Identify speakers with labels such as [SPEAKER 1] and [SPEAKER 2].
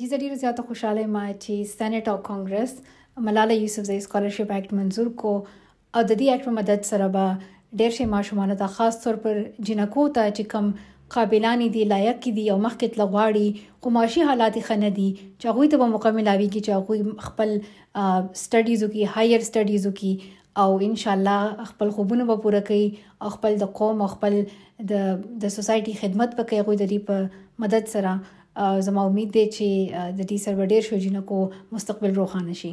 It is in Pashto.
[SPEAKER 1] جی زه ډیر زیات خوشاله ما چې سېنات او کانګرس ملاله یوسفزۍ سکالرشپ اکټ منزور کو او د دې اکټ په مدد سره به ډیر شي ماشومان ته خاص طور پر جنکو ته چې کم قابلان دي لایق دي او مخکې تل غواړي خو معاشي حالات ښه نه دي چې هغوی ته به موقع ملاويږي چې هغوی خپل سټډیزو کې هایر سټډیزو کې او ان شاء الله خپل خوبونه به پوره کوي او خپل د قوم او خپل د د سوسايټي خدمت به کوي غوي د دې په مدد سره زما امید دی چې د دې سره ډیر شو جنکو مستقبل روښانه شي